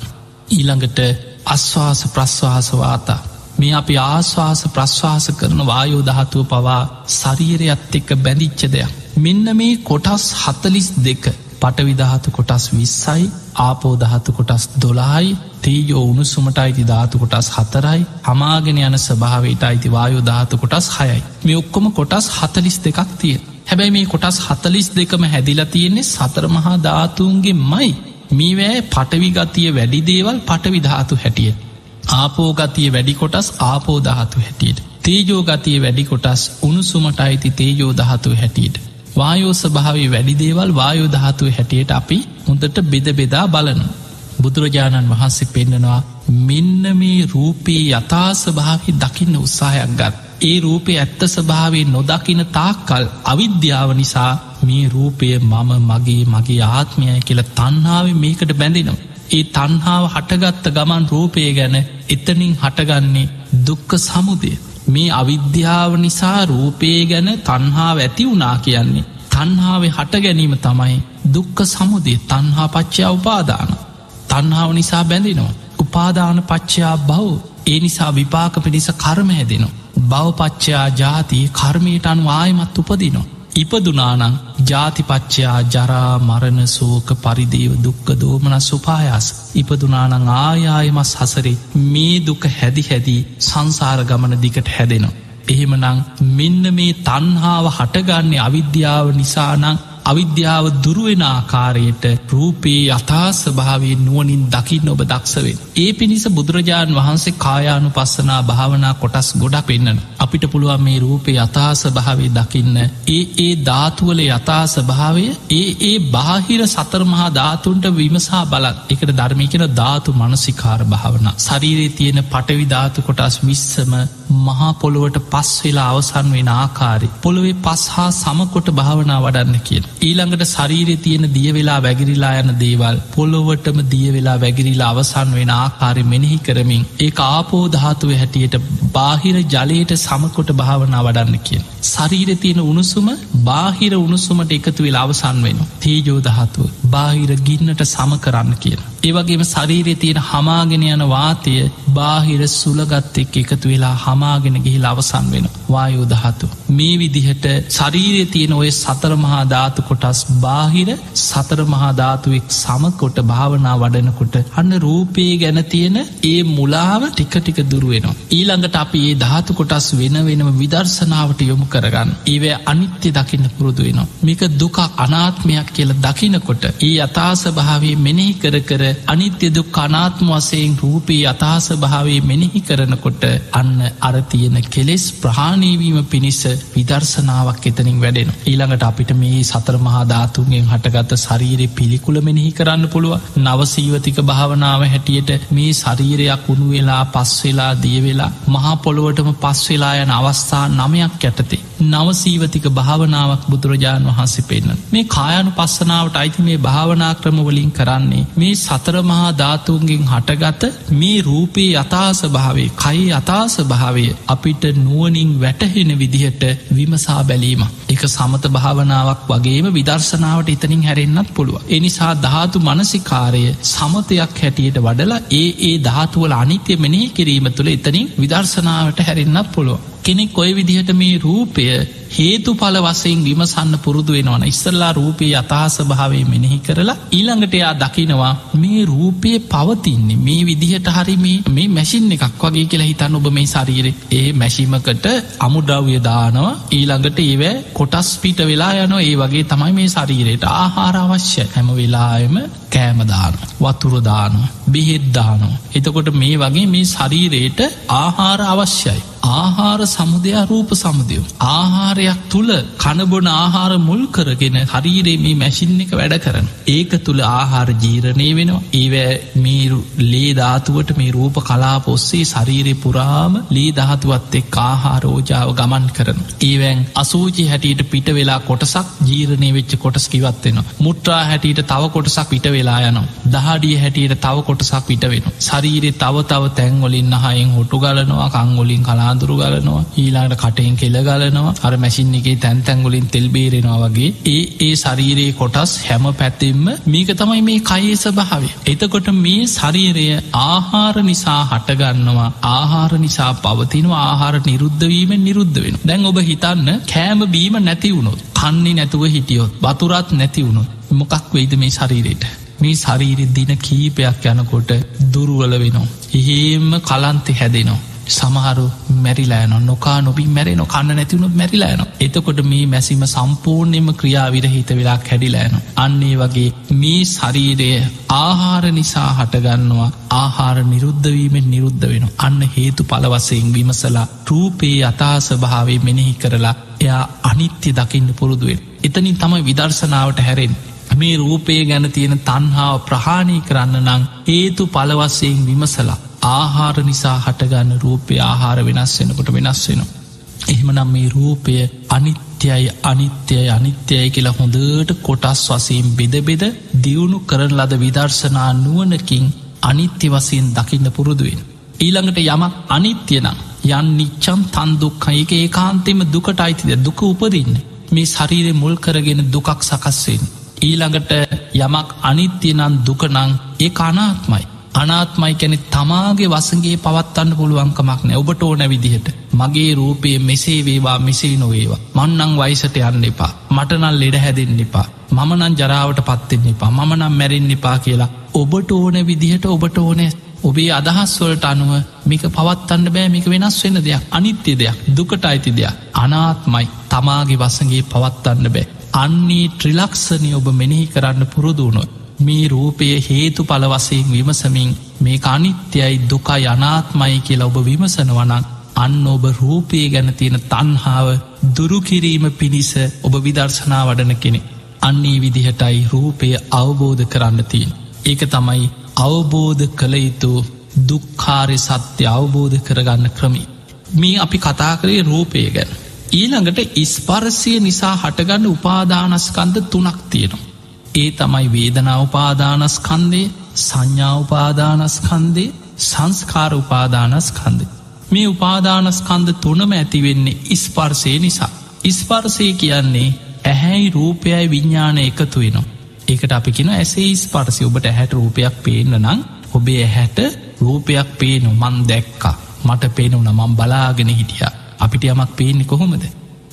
ඊළඟට අස්වාස ප්‍රශ්වාසවාතා මේ අපි ආශ්වාස ප්‍රශ්වාස කරන වායෝ දහතුව පවා ශරීරයත් එක්ක බැඳිච්ච දෙයක්. මෙන්න මේ කොටස් හතලිස් දෙක පටවිදහතු කොටස් විස්සයි ආපෝදහතු කොටස් දොලායි තේයෝ උණුසුමට අයිති ධාතු කොටස් හතරයි හමාගෙන යන ස්භාවයට අයිති වායෝ ධාතු කොටස් හයයි මේ ඔක්කොම කොටස් හතලිස් දෙකක් තිය හැබැයි මේ කොටස් හතලිස් දෙකම හැදිලා තියෙන්නේ සතරමහා ධාතුන්ගේ මයි මීවෑ පටවිගතිය වැඩි දේවල් පටවිධාතු හැටිය ආපෝගතිය වැඩි කොටස් ආපෝදහතු හැටියට තේජෝගතිය වැඩි කොටස් උණුසුමට අයිති තේජෝ දහතුව හැටියට වායෝස භාවේ වැඩිදේවල් වායෝ දහතුව හැටියට අපි හොඳට බෙද බෙදා බලනු. බුදුරජාණන් වහන්සේ පෙන්න්නනවා මෙන්න මේ රූපයේ යථාස භාවි දකින්න උත්සාහයක් ගත්. ඒ රූපය ඇත්ත ස්භාවේ නොදකින තාක්කල් අවිද්‍යාව නිසා මේ රූපය මම මගේ මගේ ආත්මයයි කියල තන්නාව මේකට බැඳෙනවා. ඒ තන්හාාව හටගත්ත ගමන් රූපය ගැන එතනින් හටගන්නේ දුක්ක සමුදය. මේ අවිද්‍යාව නිසා රූපේ ගැන තන්හාාව ඇති වුනා කියන්නේ. තන්හාාවේ හට ගැනීම තමයි දුක්ක සමුදේ තන්හා පච්චා උපාදාන. තන්හාාව නිසා බැඳෙනවා. උපාදාන පච්චයා බව් ඒ නිසා විපාක පිණිස කර්ම හැදෙනවා. බවපච්චයා ජාතිය කර්මයට අනු ආයමත් උපදිනවා. ඉපදුනානං ජාතිපච්චයා ජරා මරණ සෝක පරිදේව දුක්ක දෝමන සුපායාස් ඉපදුනානං ආයායමස් හසරේ මේ දුක හැදි හැදී සංසාර ගමන දිකට හැදෙනවා. එහෙමනං මෙන්න මේ තන්හාාව හටගන්නේ අවිද්‍යාව නිසානං අවිද්‍යාව දුරුවෙන ආකාරයට රූපයේ අතාස භාවේ නුවනින් දකින්න ඔබ දක්සවෙන්. ඒ පිණිස බුදුරජාණන් වහන්සේ කායානු පස්සනා භාවනා කොටස් ගොඩක් පෙන්න්නන. අපිට පුළුවන් මේ රූපේ අතාස භාවේ දකින්න. ඒ ඒ ධාතුවල යථාස භාවය ඒ ඒ බාහිර සතරමහා ධාතුන්ට විමසා බලත් එකට ධර්මි කෙන ධාතු මනසිකාර භාවන. ශරීරයේ තියෙන පටවිධාතු කොටස් විස්සම මහා පොළොවට පස් වෙලා අවසන් වෙන ආකාරි. පොළොවේ පස් හා සමකොට භාවනා වඩන්න කියෙන්. ඊළඟට ශරීරය තියෙන දියවෙලා වැගිරිලා යන දේවල් පොළොවටම දියවෙලා වැගිරිලා අවසන් වෙන ආකාරය මෙනෙහි කරමින් ඒ ආපෝධාතුව හැටියට බාහිර ජලයට සමකොට භාවනා වඩන්න කියෙන්. ශරීර තියෙන උණුසුම බාහිර උණුසුමට එකතු වෙලා අවසන් වෙන තේජෝධාතුව බාහිර ගින්නට සම කරන්න කියන. ඒවගේම ශරීරය තියෙන හමාගෙන යන වාතය බාහිර සුළගත් එක් එකතු වෙලා හමාගෙන ගිහිල් අවසන් වෙන වායෝදහතු. මේ විදිහට ශරීරය තියෙන ඔය සතර මහා ධාතු කොටස් බාහිර සතර මහා ධාතුවෙක් සමකොට භාවනා වඩනකොට අන්න රූපයේ ගැන තියෙන ඒ මුලාව ටික ටික දුරුවෙනවා. ඊළඟට අපි ඒ ධාතු කොටස් වෙන වෙනම විදර්ශනාවට යොමු කරගන්න. ඒවැ අනිත්‍ය දකින්න පුරුදු වෙනවා. මේක දුක අනාත්මයක් කියල දකිනකොට ඒ අතාස භාවේ මෙනෙහි කර කර අනිත්‍ය දුක් අනාත්ම වසයෙන් රූපී අතාස භාවේ මෙනෙහි කරනකොට අන්න අරතියන කෙලෙස් ප්‍රහාණීවීම පිණිස විදර්ශනාවක් එතනින් වැඩෙන. ඊළඟට අපිට මේ සතර මහා ධාතුන්ගෙන් හටගත ශරීරය පිළිකුල මෙනෙහි කරන්න පුළුව නවසීවතික භාවනාව හැටියට මේ ශරීරයක් උුණු වෙලා පස්වෙලා දියවෙලා මහා පොළොවටම පස්වෙලා යන අවස්ථා නමයක් ඇතතේ. නවසීවතික භාවනාවක් බුදුරජාණන් වහන්සේ පෙන්න්න. මේ කායනු පස්සනාවට අයිති මේ භාවනා ක්‍රමවලින් කරන්නේ මේ සතර මහා ධාතුන්ගෙන් හටගත මේ රූපයේ අතාස භාවේ කයි අතාස භාවය අපිට නුවනින් වැටහෙන විදිහට විමසා බැලීම. එක සමත භාවනාවක් වගේම විදර්ශනාවට ඉතනින් හැරෙන්න්නත් පුළුව. එනිසා ධාතු මනසිකාරය සමතයක් හැටියට වඩලා ඒ ඒ ධාතුවල අනිත්‍ය මෙනෙහි කිරීම තුළ එතනින් විදර්ශනාවට හැරෙන්න්නත් පුළුව. කෙනෙක් කොයි විදිහට මේ රූපය හේතු පල වසයෙන් විමසන්න පුරුදු වෙනවන ඉස්සල්ලා රූපයේ අතහස භාවේ මෙනෙහි කරලා ඊළඟට එයා දකිනවා මේ රූපය පවතින්නේ මේ විදිහට හරි මේ මේ මැසින් එකක් වගේ කියලා හිතන්න ඔබ මේ ශරීර. ඒ මැසිමකට අමුඩව්‍ය දානවා. ඊළඟට ඒවැ කොටස් පිට වෙලා යන ඒ වගේ තමයි මේ ශරීරයට ආහාර අවශ්‍ය. හැම වෙලායම කෑමදාන වතුරදාන බෙහෙද්දානෝ එතකොට මේ වගේ මේ ශරීරයට ආහාර අවශ්‍යයි. ආහාර සමුදයා රූප සමුදයෝ. ආහාරයක් තුළ කණබොන ආහාර මුල් කරගෙන හරීරේ මේ මැසින් එක වැඩ කරන. ඒක තුළ ආහාර ජීරණය වෙනවා. ඒවෑ මේ ලේධාතුවට මේ රූප කලාප ඔස්සේ ශරීරය පුරාම ලී දහතුවත් එක් ආහාරෝජාව ගමන් කරන. ඒවැන් අසූචි හැටියට පිට වෙලා කොටසක් ජීරණය වෙච්ච කොටස් කිවත්වෙනවා. මුට්‍රා හැටියට තව කොටසක් පිට වෙලා යනවා. දහඩිය හැටියට තව කොටසක් පිට වෙන. ශරීරය තව තව තැන්වලින් නහයෙන් හොටු ගලනවා කංගොලින් කලා අඳුරු ගලනවා ඊලාට කටයෙන් කෙල ගලනවා අර මැසින් එකේ තැන්තැන්ගොලින් තෙල්බේරෙනවා වගේ ඒ ඒ ශරීරයේ කොටස් හැම පැත්තෙම මේක තමයි මේ කයේ ස්භාවේ. එතකොට මේ ශරීරය ආහාර නිසා හටගන්නවා ආහාර නිසා පවතිනවා ආහාර නිරුද්ධවීමෙන් නිරුද්ධ වෙන. දැන් ඔබ හිතන්න කෑම බීම නැති වුණොත් කන්නේ නැතුව හිටියොත් වතුරත් නැති වුණොත් මොකක් වෙයිද මේ ශරීරයට. මේ ශරීරි දින කීපයක් යනකොට දුරුවල වෙනවා. එහෙම කලන්තෙ හැදෙනවා. සමහරු මැරිලෑන නොකා නොබී මැරෙන කන්න නැතිවුණු මැරිලෑන එතකොට මේ මැසිම සම්පූර්ණයම ක්‍රියාවිරහිත වෙලා කැඩිලෑන අන්නේ වගේ මේ ශරීරය ආහාර නිසා හටගන්නවා ආහාර නිරුද්ධවීමෙන් නිරුද්ධ වෙන අන්න හේතු පලවසයෙන් විමසලා රූපයේ අතාස භාවේ මෙනෙහි කරලා එයා අනිත්‍ය දකින්න පුරුදුවෙන් එතනින් තමයි විදර්ශනාවට හැරෙන් මේ රූපය ගැන තියෙන තන්හාාව ප්‍රහාණී කරන්න නං හේතු පලවස්සයෙන් විමසලා ආහාර නිසා හටගන්න රූපය ආහාර වෙනස් වෙනකොට වෙනස් වෙනවා. එහෙමනම් මේ රූපය අනිත්‍යයි අනිත්‍යයි අනිත්‍යයි කියලා හොඳට කොටස් වසයෙන් බෙදබෙද දියුණු කරන ලද විදර්ශනා නුවනකින් අනිත්‍ය වසයෙන් දකින්න පුරුදුවෙන්. ඊළඟට යමක් අනිත්‍යනම් යන් නිච්චම් තන්දුක්කයික ඒ කාන්තෙම දුකට අයිතිද දුක උපදින්න මේ ශරීරය මුල් කරගෙන දුකක් සකස්වෙන්. ඊළඟට යමක් අනිත්‍යනන් දුකනං ඒ අනාත්මයි. අනාත්මයි කැනෙ තමාගේ වසගේ පවත්වන්න පුළුවන්කමක් නෑ. ඔබට ඕන විදිහට. මගේ රූපය මෙසේ වේවා මෙසේ නොවේවා. මන්නං වයිසට යන්න එපා. මටනල් ලෙඩ හැදෙන් එපා. මමනන් ජරාවට පත්තෙන් එපා. මමනම් මැරෙන් එපා කියලා ඔබට ඕන විදිහට ඔබට ඕනෑ ඔබේ අදහස්වලට අනුව මේක පවත්තන්න බෑ. මේක වෙනස් වෙන දෙයක්. අනිත්‍ය දෙයක්. දුකට අයිති දෙයක්. අනාත්මයි තමාගේ වසගේ පවත්තන්න බෑ. අන්නේ ත්‍රිලක්ෂණය ඔබ මෙනෙහි කරන්න පුරුදුුණොත් මේ රූපය හේතු පලවසයෙන් විමසමින් මේ අනිත්‍යයි දුකා යනාත්මයි කියලා ඔබ විමසනවනක් අන්න ඔබ රූපය ගැන තියෙන තන්හාාව දුරුකිරීම පිණිස ඔබ විදර්ශනා වඩන කෙනෙ. අන්නේ විදිහටයි රූපය අවබෝධ කරන්න තියෙන්. ඒක තමයි අවබෝධ කළ යුතු දුක්කාරය සත්‍ය අවබෝධ කරගන්න ක්‍රමි. මේ අපි කතා කරේ රූපය ගැන. ඊළඟට ඉස්පරසය නිසා හටගන්න උපාදානස්කන්ද තුනක් තියෙනවා. ඒ තමයි වේදනාවපාදානස්කන්දේ සංඥාවපාදානස්කන්දේ සංස්කාර උපාදානස්කන්දේ. මේ උපාදානස්කන්ද තුනම ඇතිවෙන්නේ ඉස්පර්සය නිසා. ඉස්පර්සය කියන්නේ ඇහැයි රූපයයි විඤ්ඥාන එකතු වෙනවා. ඒකට අපි කියෙන ඇසේ ස්පර්සය ඔබට ඇහැට රූපයක් පේන්න නං ඔබේ ඇහැට රූපයක් පේනු මන් දැක්කා. මට පේනුන මම් බලාගෙන හිටිය. අපිට යමක් පේන්නේ කොහොමද?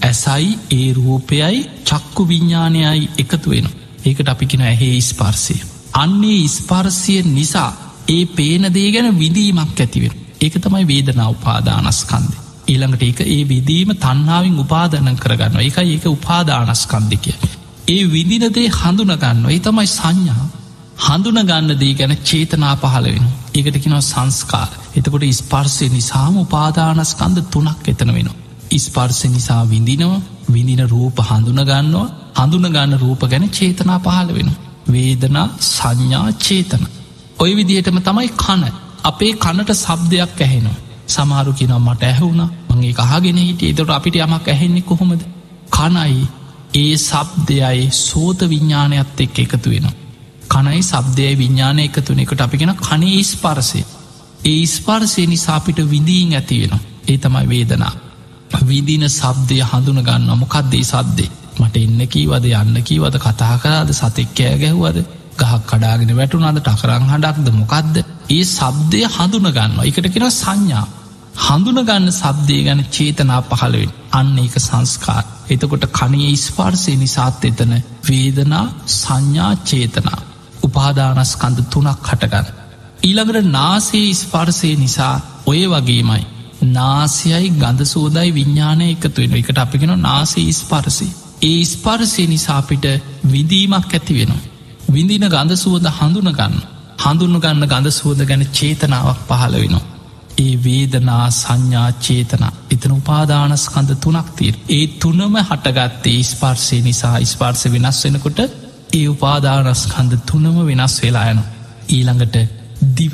ඇසයි ඒ රූපයයි චක්කු විඤ්ඥානයයි එකතු වෙන ඒකට අපි කියෙන ඇහේ ස්පර්සය අන්නේ ස්පර්සය නිසා ඒ පේනදේ ගැන විදීමක් ඇතිවෙන ඒක තමයි වේදනා උපාදානස්කන්ද ඊළඟට ඒක ඒ විදීම තන්නාවින් උපාදනන් කරගන්න එක ඒක උපාදානස්කන්දිකය ඒ විදිනදේ හඳුනගන්න ඒ තමයි සංඥා. හඳුනගන්න දේ ගැන චේතනා පහල වෙන ඒකට කිනව සංස්කාර. එතකොට ස්පර්සය නිසාම උපාදානස්කන්ද තුනක් එතන වෙනවා. ඉස්පර්සය නිසා විඳිනව විඳින රූප හඳුනගන්නවා හඳුනගන්න රූප ගැන චේතනා පහල වෙන වේදනා සංඥා චේතන. ඔය විදිහටම තමයි කන. අපේ කනට සබ්දයක් ඇහෙනවා. සමහරු කිනම් මට ඇහුුණ. මගේ කහගෙන හිට එතට අපිට යමක් ඇහෙන්නේ කොහොමද? කනයි ඒ සබ්දයයි සෝත විඤ්ඥානයත් එක් එකතු වෙන කනයි සබ්දය විඤ්ඥානය එකතුන එකට අපිගෙන කනේ ස්පර්සය ඒ ස්පර්සය නිසාපිට විඳීන් ඇති වෙන ඒ තමයි වේදනා. විදින සබ්දය හඳුනගන්න මොකක්දේ සද්දේ? මට එන්න කීවද යන්න කීවද කතා කරාද සතෙක් කෑ ගැහ්වද ගහක් කඩාගෙන වැටුනාද ටකරං හඩක්ද මොකක්ද ඒ සබ්දය හඳුනගන්න එකට කෙන සංඥා. හඳුනගන්න සබ්දය ගැන චේතනා පහළවෙන් අන්න ඒක සංස්කාර. එතකොට කනයේ ස්පාර්සය නිසාත් එතන වේදනා සංඥා චේතනා. උපාදානස්කන්ද තුනක් හටගන්න ඊළඟට නාසේ ස්පර්සය නිසා ඔය වගේමයි. නාසයයි ගඳ සෝදයි විඤ්ඥානය එකතු වෙන එකට අපිගෙන නාසේ ස්පර්සි ඒ ස්පර්සය නිසාපිට විදීමක් ඇති වෙනවා. විඳින ගඳ සුවද හඳුනගන්න හඳුන්න ගන්න ගඳ සුවද ගැන චේතනාවක් පහළ වෙනවා. ඒ වේදනා සංඥා චේතන. එතන උපාදානස්කඳ තුනක් තීර. ඒ තුනම හටගත්තේ ස්පර්සය නිසා. ස්පර්ස වෙනස් වෙනකොට ඒ උපාදානස්කන්ද තුනම වෙනස් වෙලා යන. ඊළඟට දිව.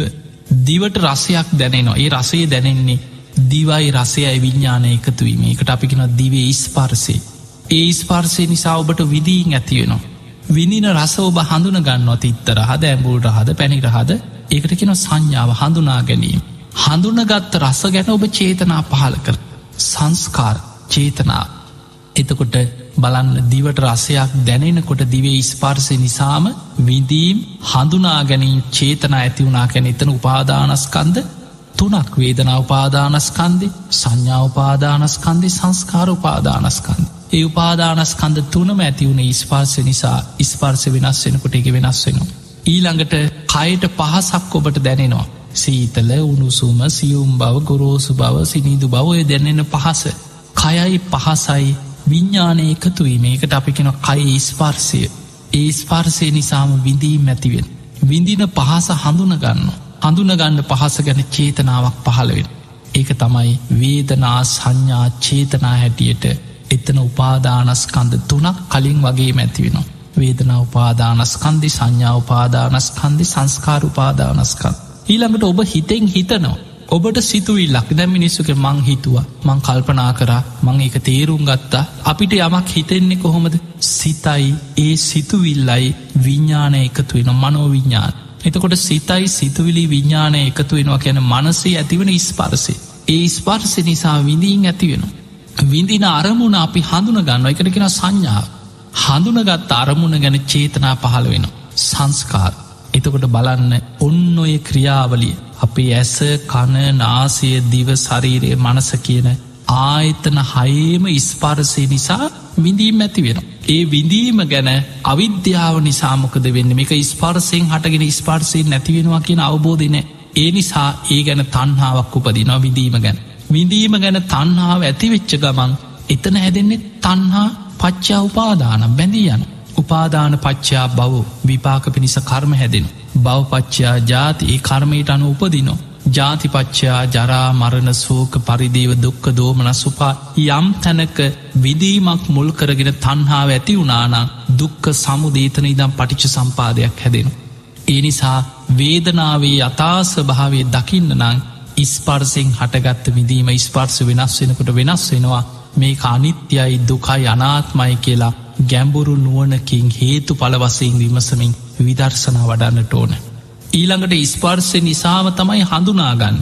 දිවට රසයක් දැනෙනවා. ඒ රසය දැනෙන්නේ දිවයි රසයයි විඤ්ඥානය එකතුවීම එකට අපිකෙන දිවේ ස්පර්සේ. ඒ ස්පර්සය නිසා ඔබට විදීන් ඇතිවෙනවා. විනින රස ඔබ හඳුන ගන්න තිත්තර හද ඇඹුල්ට හද පැණිරහද ඒකට කෙන සංඥාව හඳුනා ගැනීම. හඳුනගත්ත රස ගැන ඔබ චේතනා පහල කර සංස්කාර චේතනා එතකොට බලන්න දිවට රසයක් දැනෙනකොට දිවේ ස්පර්සය නිසාම විදීම් හඳුනා ගැනීම් චේතනා ඇතිවුණනා කැන එතන උපාදානස්කන්ද තුනක් වේදනා උපාදානස්කන්දි සංඥා උපාදානස්කන්දි සංස්කාර උපාදානස්කන්ද. ඒ උපාදානස්කන්ද තුනම ඇතිවුණ ඉස්පාර්ස නිසා ඉස්පර්ස වෙනස් වෙනකොට එක වෙනස් වෙනවා. ඊළඟට කයට පහසක් ඔබට දැනෙනවා. සීතල උණුසුම සියුම් බව ගොරෝසු බව සිනිදු බවය දැනෙන පහස. කයයි පහසයි විඤ්ඥානය එකතුවීම ඒකට අපි කෙන කයි ස්පර්සය. ඒ ස්පර්සය නිසාම විඳීම් ඇතිවෙන්. විඳින පහස හඳුනගන්න. හඳුනගන්න පහස ගැන චේතනාවක් පහළවෙන්. ඒක තමයි වේදනා සංඥා චේතනා හැටියට එතන උපාදානස්කන්ද තුනක් කලින් වගේ මැතිවෙනවා. වේදනා උපාදානස්කන්දි සංඥා උපාදානස්කන්දි සංස්කාර උපාදානස්කන්. ඊළඟට ඔබ හිතෙන් හිතනවා. ඔබට සිතුවයි ලක් දැම් මිනිස්සුක මං හිතුව මං කල්පනා කරා මං එක තේරුම් ගත්තා අපිට යමක් හිතෙන්නේ කොහොමද සිතයි ඒ සිතුවිල්ලයි විඤ්ඥානය එකතු වෙන මනෝ විඤ්ඥාන එතකොට සිතයි සිතුවිලි විඤ්ඥානය එකතු වෙනවා කියන මනසේ ඇතිවන ස්පර්සේ ඒ ස්පර්සි නිසා විඳීන් ඇතිවෙන විඳින අරමුණ අපි හඳුන ගන්න එකට කෙන සංඥාව හඳුනගත් අරමුණ ගැන චේතනා පහළ වෙන සංස්කාර. එතකොට බලන්න ඔන්න ඔය ක්‍රියාවලිය. අපේ ඇස කණ නාසය දිව ශරීරය මනස කියන ආයතන හයේම ඉස්පාරසය නිසා විඳීම් ඇති වෙන. ඒ විඳීම ගැන අවිද්‍යාව නිසාමකද වෙන්න මේක ස්පාර්සයෙන් හටගෙන ස්පාර්සයෙන් නැතිවෙනවා කියන අවබෝධන ඒ නිසා ඒ ගැන තන්හාාවක් උපදිනවා විඳීම ගැන. විඳීම ගැන තන්හාාව ඇතිවෙච්ච ගමන් එතන හැදෙන්නේ තන්හා පච්චා උපාදාන බැඳී යන. උපාදාන පච්චා බව විපාක පිණිස කර්ම හැදෙන. බවපච්චා ජාති ඒ කර්මයට අනු උපදිනෝ. ජාතිපච්චා ජරා මරණ සෝක පරිදේව දුක්ක දෝමන සුපා යම් තැනක විදීමක් මුල් කරගෙන තන්හාාව ඇති වුනානා දුක්ක සමුදේතන ඉදම් පටිච්ච සම්පාදයක් හැදෙන. ඒ නිසා වේදනාවේ අතාස භාවේ දකින්න නං ඉස්පර්සිෙන් හටගත්ත විදීම ඉස්පර්ස වෙනස් වෙනකොට වෙනස් වෙනවා මේ අනිත්‍යයි දුකයි අනාත්මයි කියලා ගැම්බුරු නුවනකින් හේතු පලවසයෙන් විමසමින් විදර්ශනා වඩන්නට ඕන. ඊළඟට ඉස්පර්සය නිසාම තමයි හඳුනාගන්න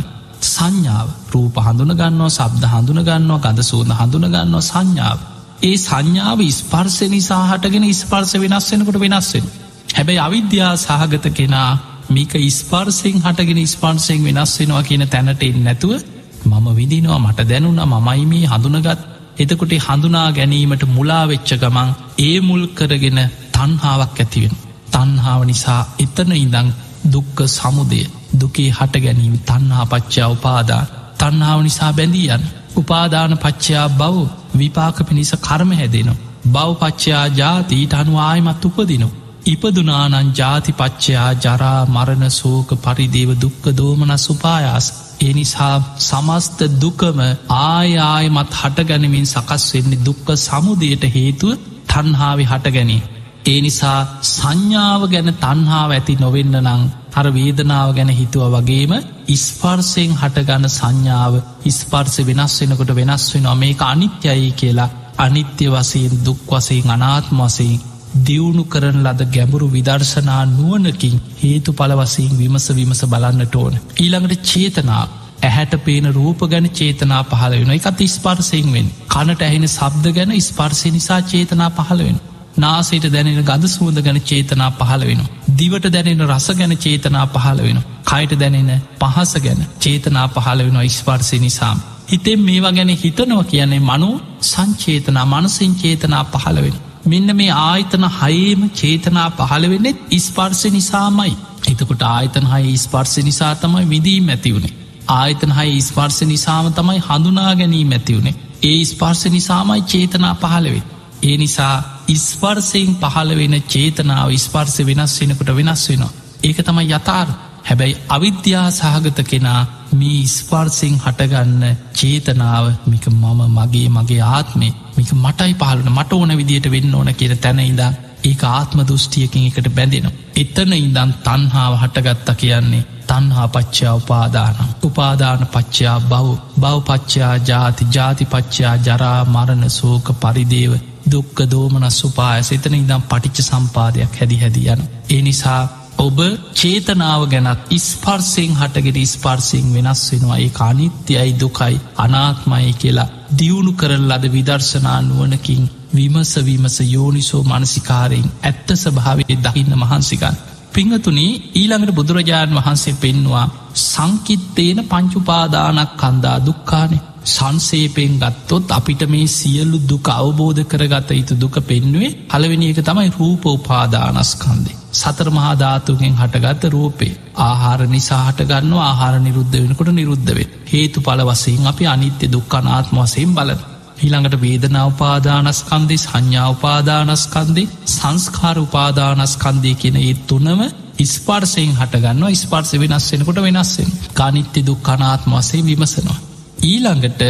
සංඥාව රූප හඳුනගන්නවා සබ්ද හඳුනගන්නවා ගද සූන හඳුනගන්නවා සංඥාව. ඒ සංඥාව ස්පර්සය නිසා හටගෙන ස්පර්ස වෙනස් වෙනකොට වෙනස් වෙන. හැබැයි අවිද්‍යා සහගත කෙනා මේක ඉස්පර්සිං හටගෙන ස්පන්සෙන් වෙනස් වෙනවා කියන තැනට එන්න නැතුව මම විදිනවා මට දැනුන මමයි මේ හඳුනගත් එතකොට හඳුනා ගැනීමට මුලාවෙච්ච ගමන් ඒ මුල් කරගෙන තන්හාාවක් ඇතිවෙන. තන්හාාව නිසා එතන ඉඳං දුක්ක සමුදය දුකේ හට ගැනීම තන්හා පච්චා උපාදා තන්හාාව නිසා බැඳීයන් උපාදාන පච්චයා බව විපාක පිණිස කර්ම හැදෙනවා. බවපච්චයා ජාතීට අනු ආයමත් උපදිනු. ඉපදුනානන් ජාතිපච්චයා ජරා මරණ සෝක පරිදේව දුක්ක දෝමන සුපායාස් එනිසා සමස්ත දුකම ආයායමත් හටගැනමින් සකස් වෙන්නේ දුක්ක සමුදයට හේතුව තන්හාාවි හටගැනී. ඒ නිසා සංඥාව ගැන තන්හාාව ඇති නොවෙන්න නං හර වේදනාව ගැන හිතුව වගේම ඉස්පර්සයෙන් හටගන්න සංඥාව ඉස්පර්ස වෙනස් වෙනකොට වෙනස් වෙන මේක අනිත්‍යයි කියලා. අනිත්‍ය වසයෙන් දුක් වසයෙන් අනාත්ම වසයෙන් දියුණු කරන ලද ගැඹුරු විදර්ශනා නුවනකින් හේතු පලවසයෙන් විමස විමස බලන්නට ඕන. ඊළඟට චේතනා. ඇහැට පේන රූප ගැන චේතනා පහල වෙන එකත් ස්පර්සයෙන් වෙන් කනට ඇහෙන සබ්ද ගැන ස්පර්සය නිසා චේතනා පහළ වෙන. නාසේට දැනෙන ගද සුවඳ ගැන චේතනා පහළ වෙන. දිවට දැනෙන රස ගැන චේතනා පහළ වෙන. කයිට දැනෙන පහස ගැන චේතනා පහළ වෙන ඉස්පර්සය නිසාම්. හිතෙන් මේවා ගැන හිතනව කියන්නේ මනු සංචේතනා මනසින් චේතනා පහළ වෙන. මෙන්න මේ ආයතන හයේම චේතනා පහළ වෙන්නෙත් ඉස්පර්සය නිසාමයි. එතකොට ආයතන හය ස්පර්සය නිසා තමයි විදී මැතිවුණේ. ආයතන හය ස්පර්සය නිසාම තමයි හඳුනා ගැනීම ඇතිවුණේ. ඒ ස්පර්ස නිසාමයි චේතනා පහළවෙේ. ඒ නිසා ඉස්පර්සයෙන් පහළ වෙන චේතනාව ඉස්පර්ස වෙනස් වෙනකොට වෙනස් වෙනවා. ඒක තමයි යථාර් හැබැයි අවිද්‍යා සහගත කෙනා මේ ඉස්පර්සිං හටගන්න චේතනාව මික මම මගේ මගේ ආත්මේ මික මටයි පහලන මට ඕන විදියට වෙන්න ඕන කියර තැන ඉදා ඒක ආත්ම දෘෂ්ටියකින් එකට බැඳෙනවා. එතන ඉඳන් තන්හාාව හටගත්ත කියන්නේ තන්හා පච්චා උපාදාන උපාදාන පච්චා බව් බවපච්චා ජාති ජාතිපච්චා ජරා මරණ සෝක පරිදේව දුක්ක දෝමනස් උපායස එතන ඉදම් පටිච්ච සම්පාදයක් හැදි හැදි යන. ඒ නිසා ඔබ චේතනාව ගැනත් ඉස්පර්සිං හටගෙන ස්පර්සිං වෙනස් වෙනවා ඒ අනිත්‍යයි දුකයි අනාත්මයි කියලා දියුණු කරන ලද විදර්ශනා නුවනකින් විමස විමස යෝනිසෝ මනසිකාරයෙන් ඇත්ත ස්භාවේ දකින්න මහන්සිකන්. පිංහතුනි ඊළඟට බුදුරජාණන් වහන්සේ පෙන්වා සංකිත්තේන පංචුපාදානක් කන්දා දුක්කානේ සංසේපයෙන් ගත්තොත් අපිට මේ සියල්ලු දුක අවබෝධ කරගත යුතු දුක පෙන්නුවේ හලවෙනි එක තමයි රූප උපාදානස්කන්දේ. සතර මහාධාතුගෙන් හටගත්ත රූපේ ආහාර නිසාහට ගන්න ආහාර නිරුද්ධ වෙනකොට නිරුද්ධවේ. හේතු පල වසයෙන් අපි අනිත්‍ය දුක්කනාත්ම වසයෙන් බලන. හිළඟට වේදනා උපාදානස්කන්දේ සංඥා උපාදානස්කන්දේ සංස්කාර උපාදානස්කන්දය කියන ඒ තුනම ඉස්පර්සයෙන් හටගන්න ස්පර්ස වෙනස් වෙනකොට වෙනස්සෙන් කානිත්‍ය දුක්කනාත්ම වසේ විමසනවා. ඊළඟට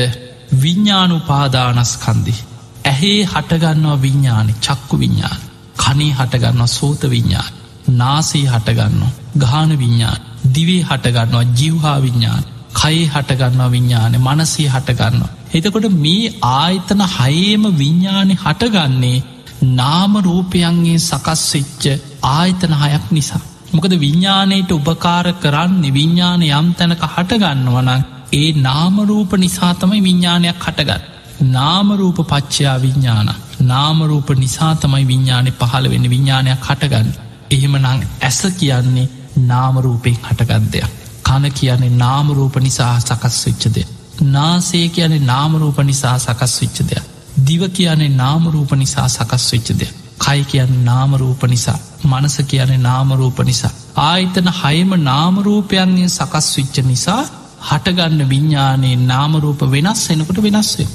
විඤ්ඥානුපාදානස්කන්දි. ඇහේ හටගන්නවා විඤ්ඥාන චක්කු විඤ්ඥාන කනේ හටගන්නවා සෝත විඤ්ඥාන නාසේ හටගන්නවා ගාන විඤ්ඥාන දිවේ හටගන්නවා ජිව්හා විඤ්ඥාන කයේ හටගන්නවා විඤ්ඥාන මනසේ හටගන්නවා. එතකොට මේ ආයතන හයේම විඤ්ඥානය හටගන්නේ නාමරූපයන්ගේ සකස්වෙච්ච ආයතන හයක් නිසා. මොකද විඤ්ඥානයට උපකාර කරන්නේ විඤ්ඥාන යම් තැනක හටගන්නවනක් ඒ නාමරූප නිසාතමයි විඤ්ඥානයක් හටගත්. නාමරූප පච්චයා විඤ්ඥාන නාමරූප නිසාතමයි විඤ්ඥානය පහළ වෙන විඤ්ඥානයක් හටගන්න. එහෙම නං ඇස කියන්නේ නාමරූපයෙන් හටගත්දයක්. කන කියන්නේ නාමරූප නිසා සකස් වෙච්චද. නාසේ කියන්නේ නාමරූප නිසා සකස් වෙච්ච දෙයක්. දිව කියන්නේ නාමරූප නිසා සකස් වෙච්ච දෙයක්. කයි කියන්න නාමරූප නිසා මනස කියන්නේ නාමරූප නිසා. ආයිතන හයම නාමරූපයන්ගෙන් සකස් විච්ච නිසා හටගන්න විඤ්ඥානයේ නාමරූප වෙනස් එනකොට වෙනස්වේ.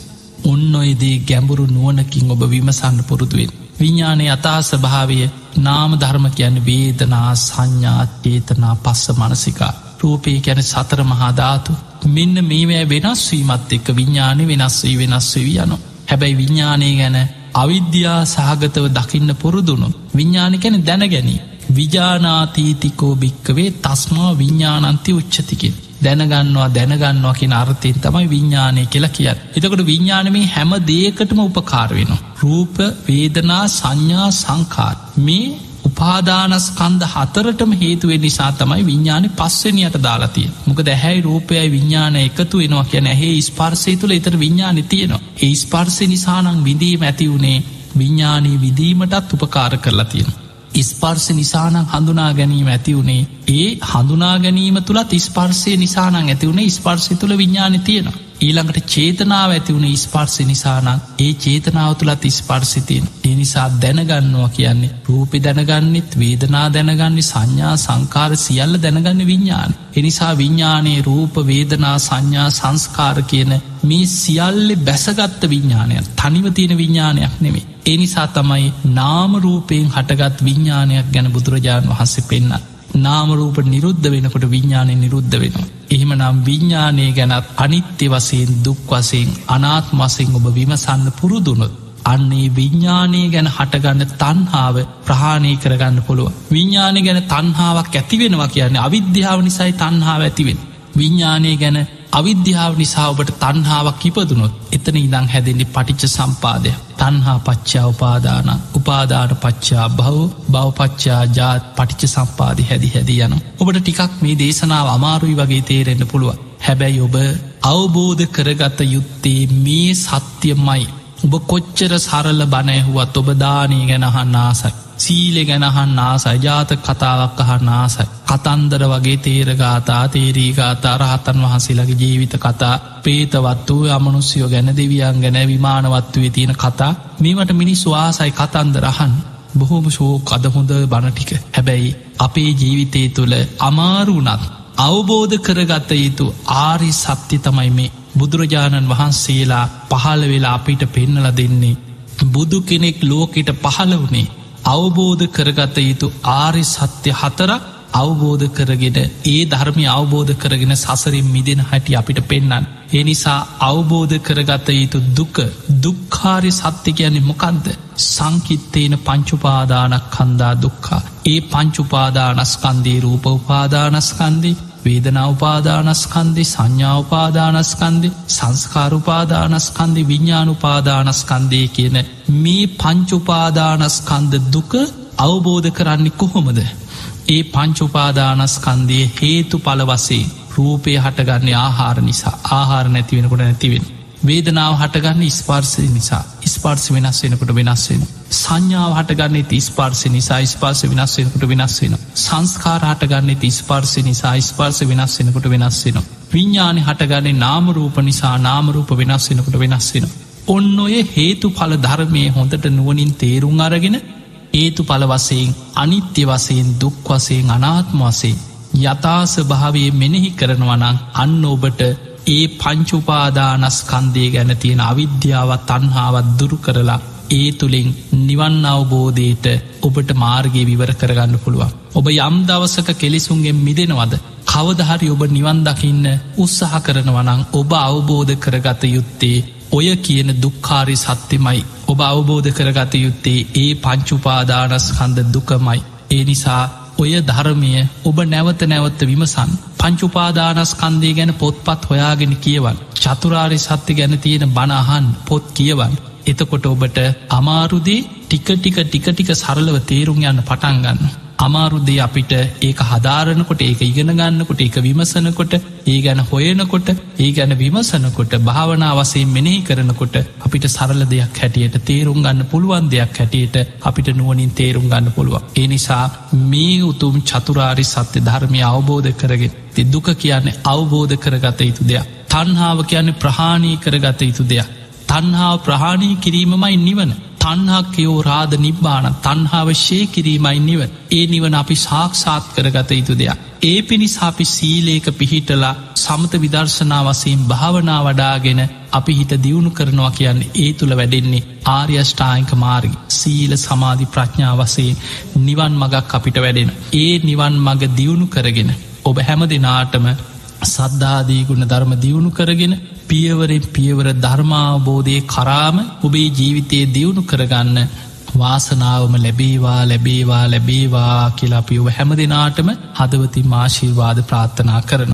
ඔන්න ඔයදේ ගැඹුරු නුවනකින් ඔබ විමසන්න පුරුදුවෙන්. විඤ්ඥානය අතා ස්භාවය නාම ධර්ම කියන්න වේදනා සංඥාත්්‍යේතනා පස්ස මනසිකා රූපය ගැන සතර මහාධාතු මෙන්න මේවෑ වෙනස්වීමත් එක්ක විඤ්ඥානය වෙනස් වී වෙනස් වී යනු. හැබැයි විඤ්ඥානය ගැන අවිද්‍යා සහගතව දකින්න පුරුදුුණු විඤ්ඥානි ගැන දැනගැනී. විජානාතීතිකෝ භික්කවේ තස්මා විඤ්ඥානන්ති උච්චතිකින්. දැනගන්නවා දැනගන්නවා කියෙන අර්ථයෙන් තමයි විඤ්ඥානය කියලා කියත්. එතකොට විඤ්ඥානමේ හැම දේකටම උපකාරවෙනවා. රූප වේදනා සංඥා සංකාත් මේ උපාදානස්කන්ද හතරටම හේතුවේ නිසා තමයි විඤ්ඥාන පස්සනියට දාලාතිය මොක දැහැයි රූපයයි විඤ්ඥාන එකතු වෙනවා කියන ඇහේ ස්පර්සය තුළ එතර විඤ්ඥාන තියෙනවා ඒ ස්පර්සය නිසානං විඳීම ඇති වුණේ විඤ්ඥානී විදීමටත් උපකාර කරලා තියෙන. ඉස්පර්ස නිසානං හඳුනා ගැනීම ඇති වුණේ ඒ හඳුනා ගැනීම තුළත් ඉස්පර්සය නිසානං ඇති වුණේ ස්පර්සය තුළ විඤ්ඥාන තියෙනවා. ඊළඟට චේතනාව ඇති වුණ ස්පර්සි නිසානං. ඒ චේතනාව තුළත් ස්පර්සිතියෙන් ඒ නිසා දැනගන්නවා කියන්නේ රූපි දැනගන්නෙත් වේදනා දැනගන්නේ සංඥා සංකාර සියල්ල දැනගන්න විඤ්ඥාන එනිසා විඤ්ඥානයේ රූප වේදනා සංඥා සංස්කාර කියන මේ සියල්ලෙ බැසගත්ත විඤ්ඥානයක් තනිව තියෙන විඤ්ඥානයක් නෙමේ එනිසා තමයි නාමරූපයෙන් හටගත් විඤ්ඥානයක් ගැන බුදුරජාණන් වහන්සේ පෙන්න්න නාමරූප නිරුද්ධ වෙනකොට විඤ්ඥානය නිරුද්ධ වෙනවා. එහෙම නම් විඤ්ඥානය ගැනත් අනිත්‍ය වසයෙන් දුක් වසයෙන් අනාත් මසෙන් ඔබ විමසන්න පුරුදුනොත්. අන්නේ විඤ්ඥානය ගැන හටගන්න තන්හාාව ප්‍රහාණය කරගන්න පුළුව. විඤ්ඥානය ගැන තන්හාාවක් ඇතිවෙනවා කියන්නේ අවිද්‍යාව නිසයි තන්හාාව ඇතිවෙන. විඤ්ඥානය ගැන අවිද්‍යාව නිසා ඔබට තන්හාාවක් ඉපදුනොත් එතන ඉදං හැදෙන්නේ පටිච්ච සම්පාදය තන්හා පච්චා උපාදාන උපාදාන පච්චා බව බවපච්චා ජාත් පටිච්ච සම්පාදි හැදි හැදි යන ඔබට ටිකක් මේ දේශනාව අමාරුයි වගේ තේරෙන්න්න පුළුව හැබැයි ඔබ අවබෝධ කරගත යුත්තේ මේ සත්‍යමයි. ඔබ කොච්චර සරල බනැහුවත් ඔබ දානී ගැනහන්න ආසයි. සීලෙ ගැනහන් ආසයි ජාත කතාවක් අහන්න ආසයි. කතන්දර වගේ තේරගාතා තේරීගාතා රහතන් වහන්සේලගේ ජීවිත කතා පේතවත් වූ අමනුස්යෝ ගැන දෙවියන් ගැන විමානවත්වය තියෙන කතා මේමට මිනිස් වාසයි කතන්දරහන් බොහෝම ශෝක අද හොඳ බණටික හැබැයි අපේ ජීවිතය තුළ අමාරුනත් අවබෝධ කරගත යුතු ආරි සත්‍ය තමයි මේ. බුදුරජාණන් වහන්සේලා පහළ වෙලා අපිට පෙන්නල දෙන්නේ බුදු කෙනෙක් ලෝකෙට පහළ වනේ අවබෝධ කරගත යුතු ආරි සත්‍ය හතරක් අවබෝධ කරගෙන ඒ ධර්මය අවබෝධ කරගෙන සසරින් මිදෙන හැටි අපිට පෙන්නන්න. ඒ නිසා අවබෝධ කරගත යුතු දුක දුක්කාරි සත්‍ය කියන්නේ මොකන්ද සංකිත්තේන පංචුපාදානක් කන්දා දුක්කා. ඒ පංචුපාදානස්කන්දී රූප උපාදානස්කන්දී වේදනවපාදානස්කන්දි සංඥාවපාදානස්කන්දි සංස්කාරුපාදානස්කන්දි විඤ්ඥානුපාදානස්කන්දය කියන මේ පංචුපාදානස්කන්ද දුක අවබෝධ කරන්නේ කොහොමද. ඒ පංචුපාදානස්කන්දය හේතු පලවසේ රූපය හටගන්නේ ආහාර නිසා ආහාර නැතිවෙනකොට නැතිවෙන. වේදනාව හටගන්න ස්පර්සය නිසා ස්පර්ස වෙනස් වෙනකොට වෙනස්වෙන. සංඥාව හටගන්නේ ති ස්පර්සය නිසා ස්පාස වෙනස් වෙනකොට වෙනස් වෙන. සංස්කාර හටගන්නේ ති ස්පර්සය නිසා ස්පර්ස වෙනස් වෙනකොට වෙනස් වෙන. විඤ්ඥානය හටගන්නේ නාමරූප නිසා නාමරූප වෙනස් වෙනකොට වෙනස් වෙන. ඔන්න ඔය හේතු පල ධර්මය හොඳට නුවනින් තේරුම් අරගෙන ඒතු පල වසයෙන් අනිත්‍ය වසයෙන් දුක් වසයෙන් අනාත්ම වසේ යථාස භාවය මෙනෙහි කරනවනං අන්න ඔබට ඒ පංචුපාදානස්කන්දය ගැන තියෙන අවිද්‍යාවත් තන්හාවත් දුරු කරලා ඒ තුළින් නිවන් අවබෝධයට ඔබට මාර්ගය විවර කරගන්න පුළුවන්. ඔබ යම් දවසක කෙලෙසුන්ගෙන් මිදෙනවද. කවදහරි ඔබ නිවන් දකින්න උත්සාහ කරනවනං ඔබ අවබෝධ කරගත යුත්තේ ඔය කියන දුක්කාරි සත්‍යමයි ඔබ අවබෝධ කරගත යුත්තේ ඒ පංචුපාදානස්කන්ද දුකමයි. ඒ නිසා ඔය ධර්මය ඔබ නැවත නැවත්ත විමසන්. පංචුපාදානස්කන්දය ගැන පොත්පත් හොයාගෙන කියවන් චතුරාරි සත්‍ය ගැන තියෙන බණහන් පොත් කියවන් එතකොට ඔබට අමාරුදේ ටික ටික ටික ටික සරලව තේරුම් යන්න පටන්ගන්න අමාරුදේ අපිට ඒක හදාරණකොට ඒක ඉගෙන ගන්නකොට ඒක විමසනකොට ඒ ගැන හොයනකොට ඒ ගැන විමසනකොට භාවනා වසේ මෙනෙහි කරනකොට අපිට සරල දෙයක් හැටියට තේරුම් ගන්න පුළුවන් දෙයක් හැටියට අපිට නුවනින් තේරුම් ගන්න පුළුවන්. ඒ නිසා මේ උතුම් චතුරාරි සත්‍ය ධර්මය අවබෝධ කරගෙන ති දුක කියන්නේ අවබෝධ කරගත යුතු දෙයක්. තන්හාාව කියන්නේ ප්‍රහාණී කරගත යුතු දෙයක්. තන්හාාව ප්‍රහාණී කිරීමමයි නිවන. තන්හක්කයෝ රාධ නිබ්බාන තන්හාවශ්‍යය කිරීමයි නිව ඒ නිවන අපි සාක්ෂාත් කරගත යුතු දෙයක්. ඒ පිණිස් අපි සීලේක පිහිටලා සමත විදර්ශනා වසයෙන් භාවනා වඩාගෙන අපි හිත දියුණු කරනවා කියන්න ඒ තුළ වැඩෙන්නේ ආර්යෂ්ඨායික මාර්ග සීල සමාධි ප්‍රඥා වසයෙන් නිවන් මගක් අපිට වැඩෙන. ඒ නිවන් මග දියුණු කරගෙන ඔබ හැම දෙනාටම සද්ධාදීගුණ ධර්ම දියුණු කරගෙන පියවරෙන් පියවර ධර්මාවබෝධය කරාම ඔබේ ජීවිතයේ දියුණු කරගන්න වාසනාවම ලැබේවා ලැබේවා ලැබේවා කියලා අපි ඔබ හැම දෙනාටම හදවති මාශීර්වාද ප්‍රාර්ථනා කරන.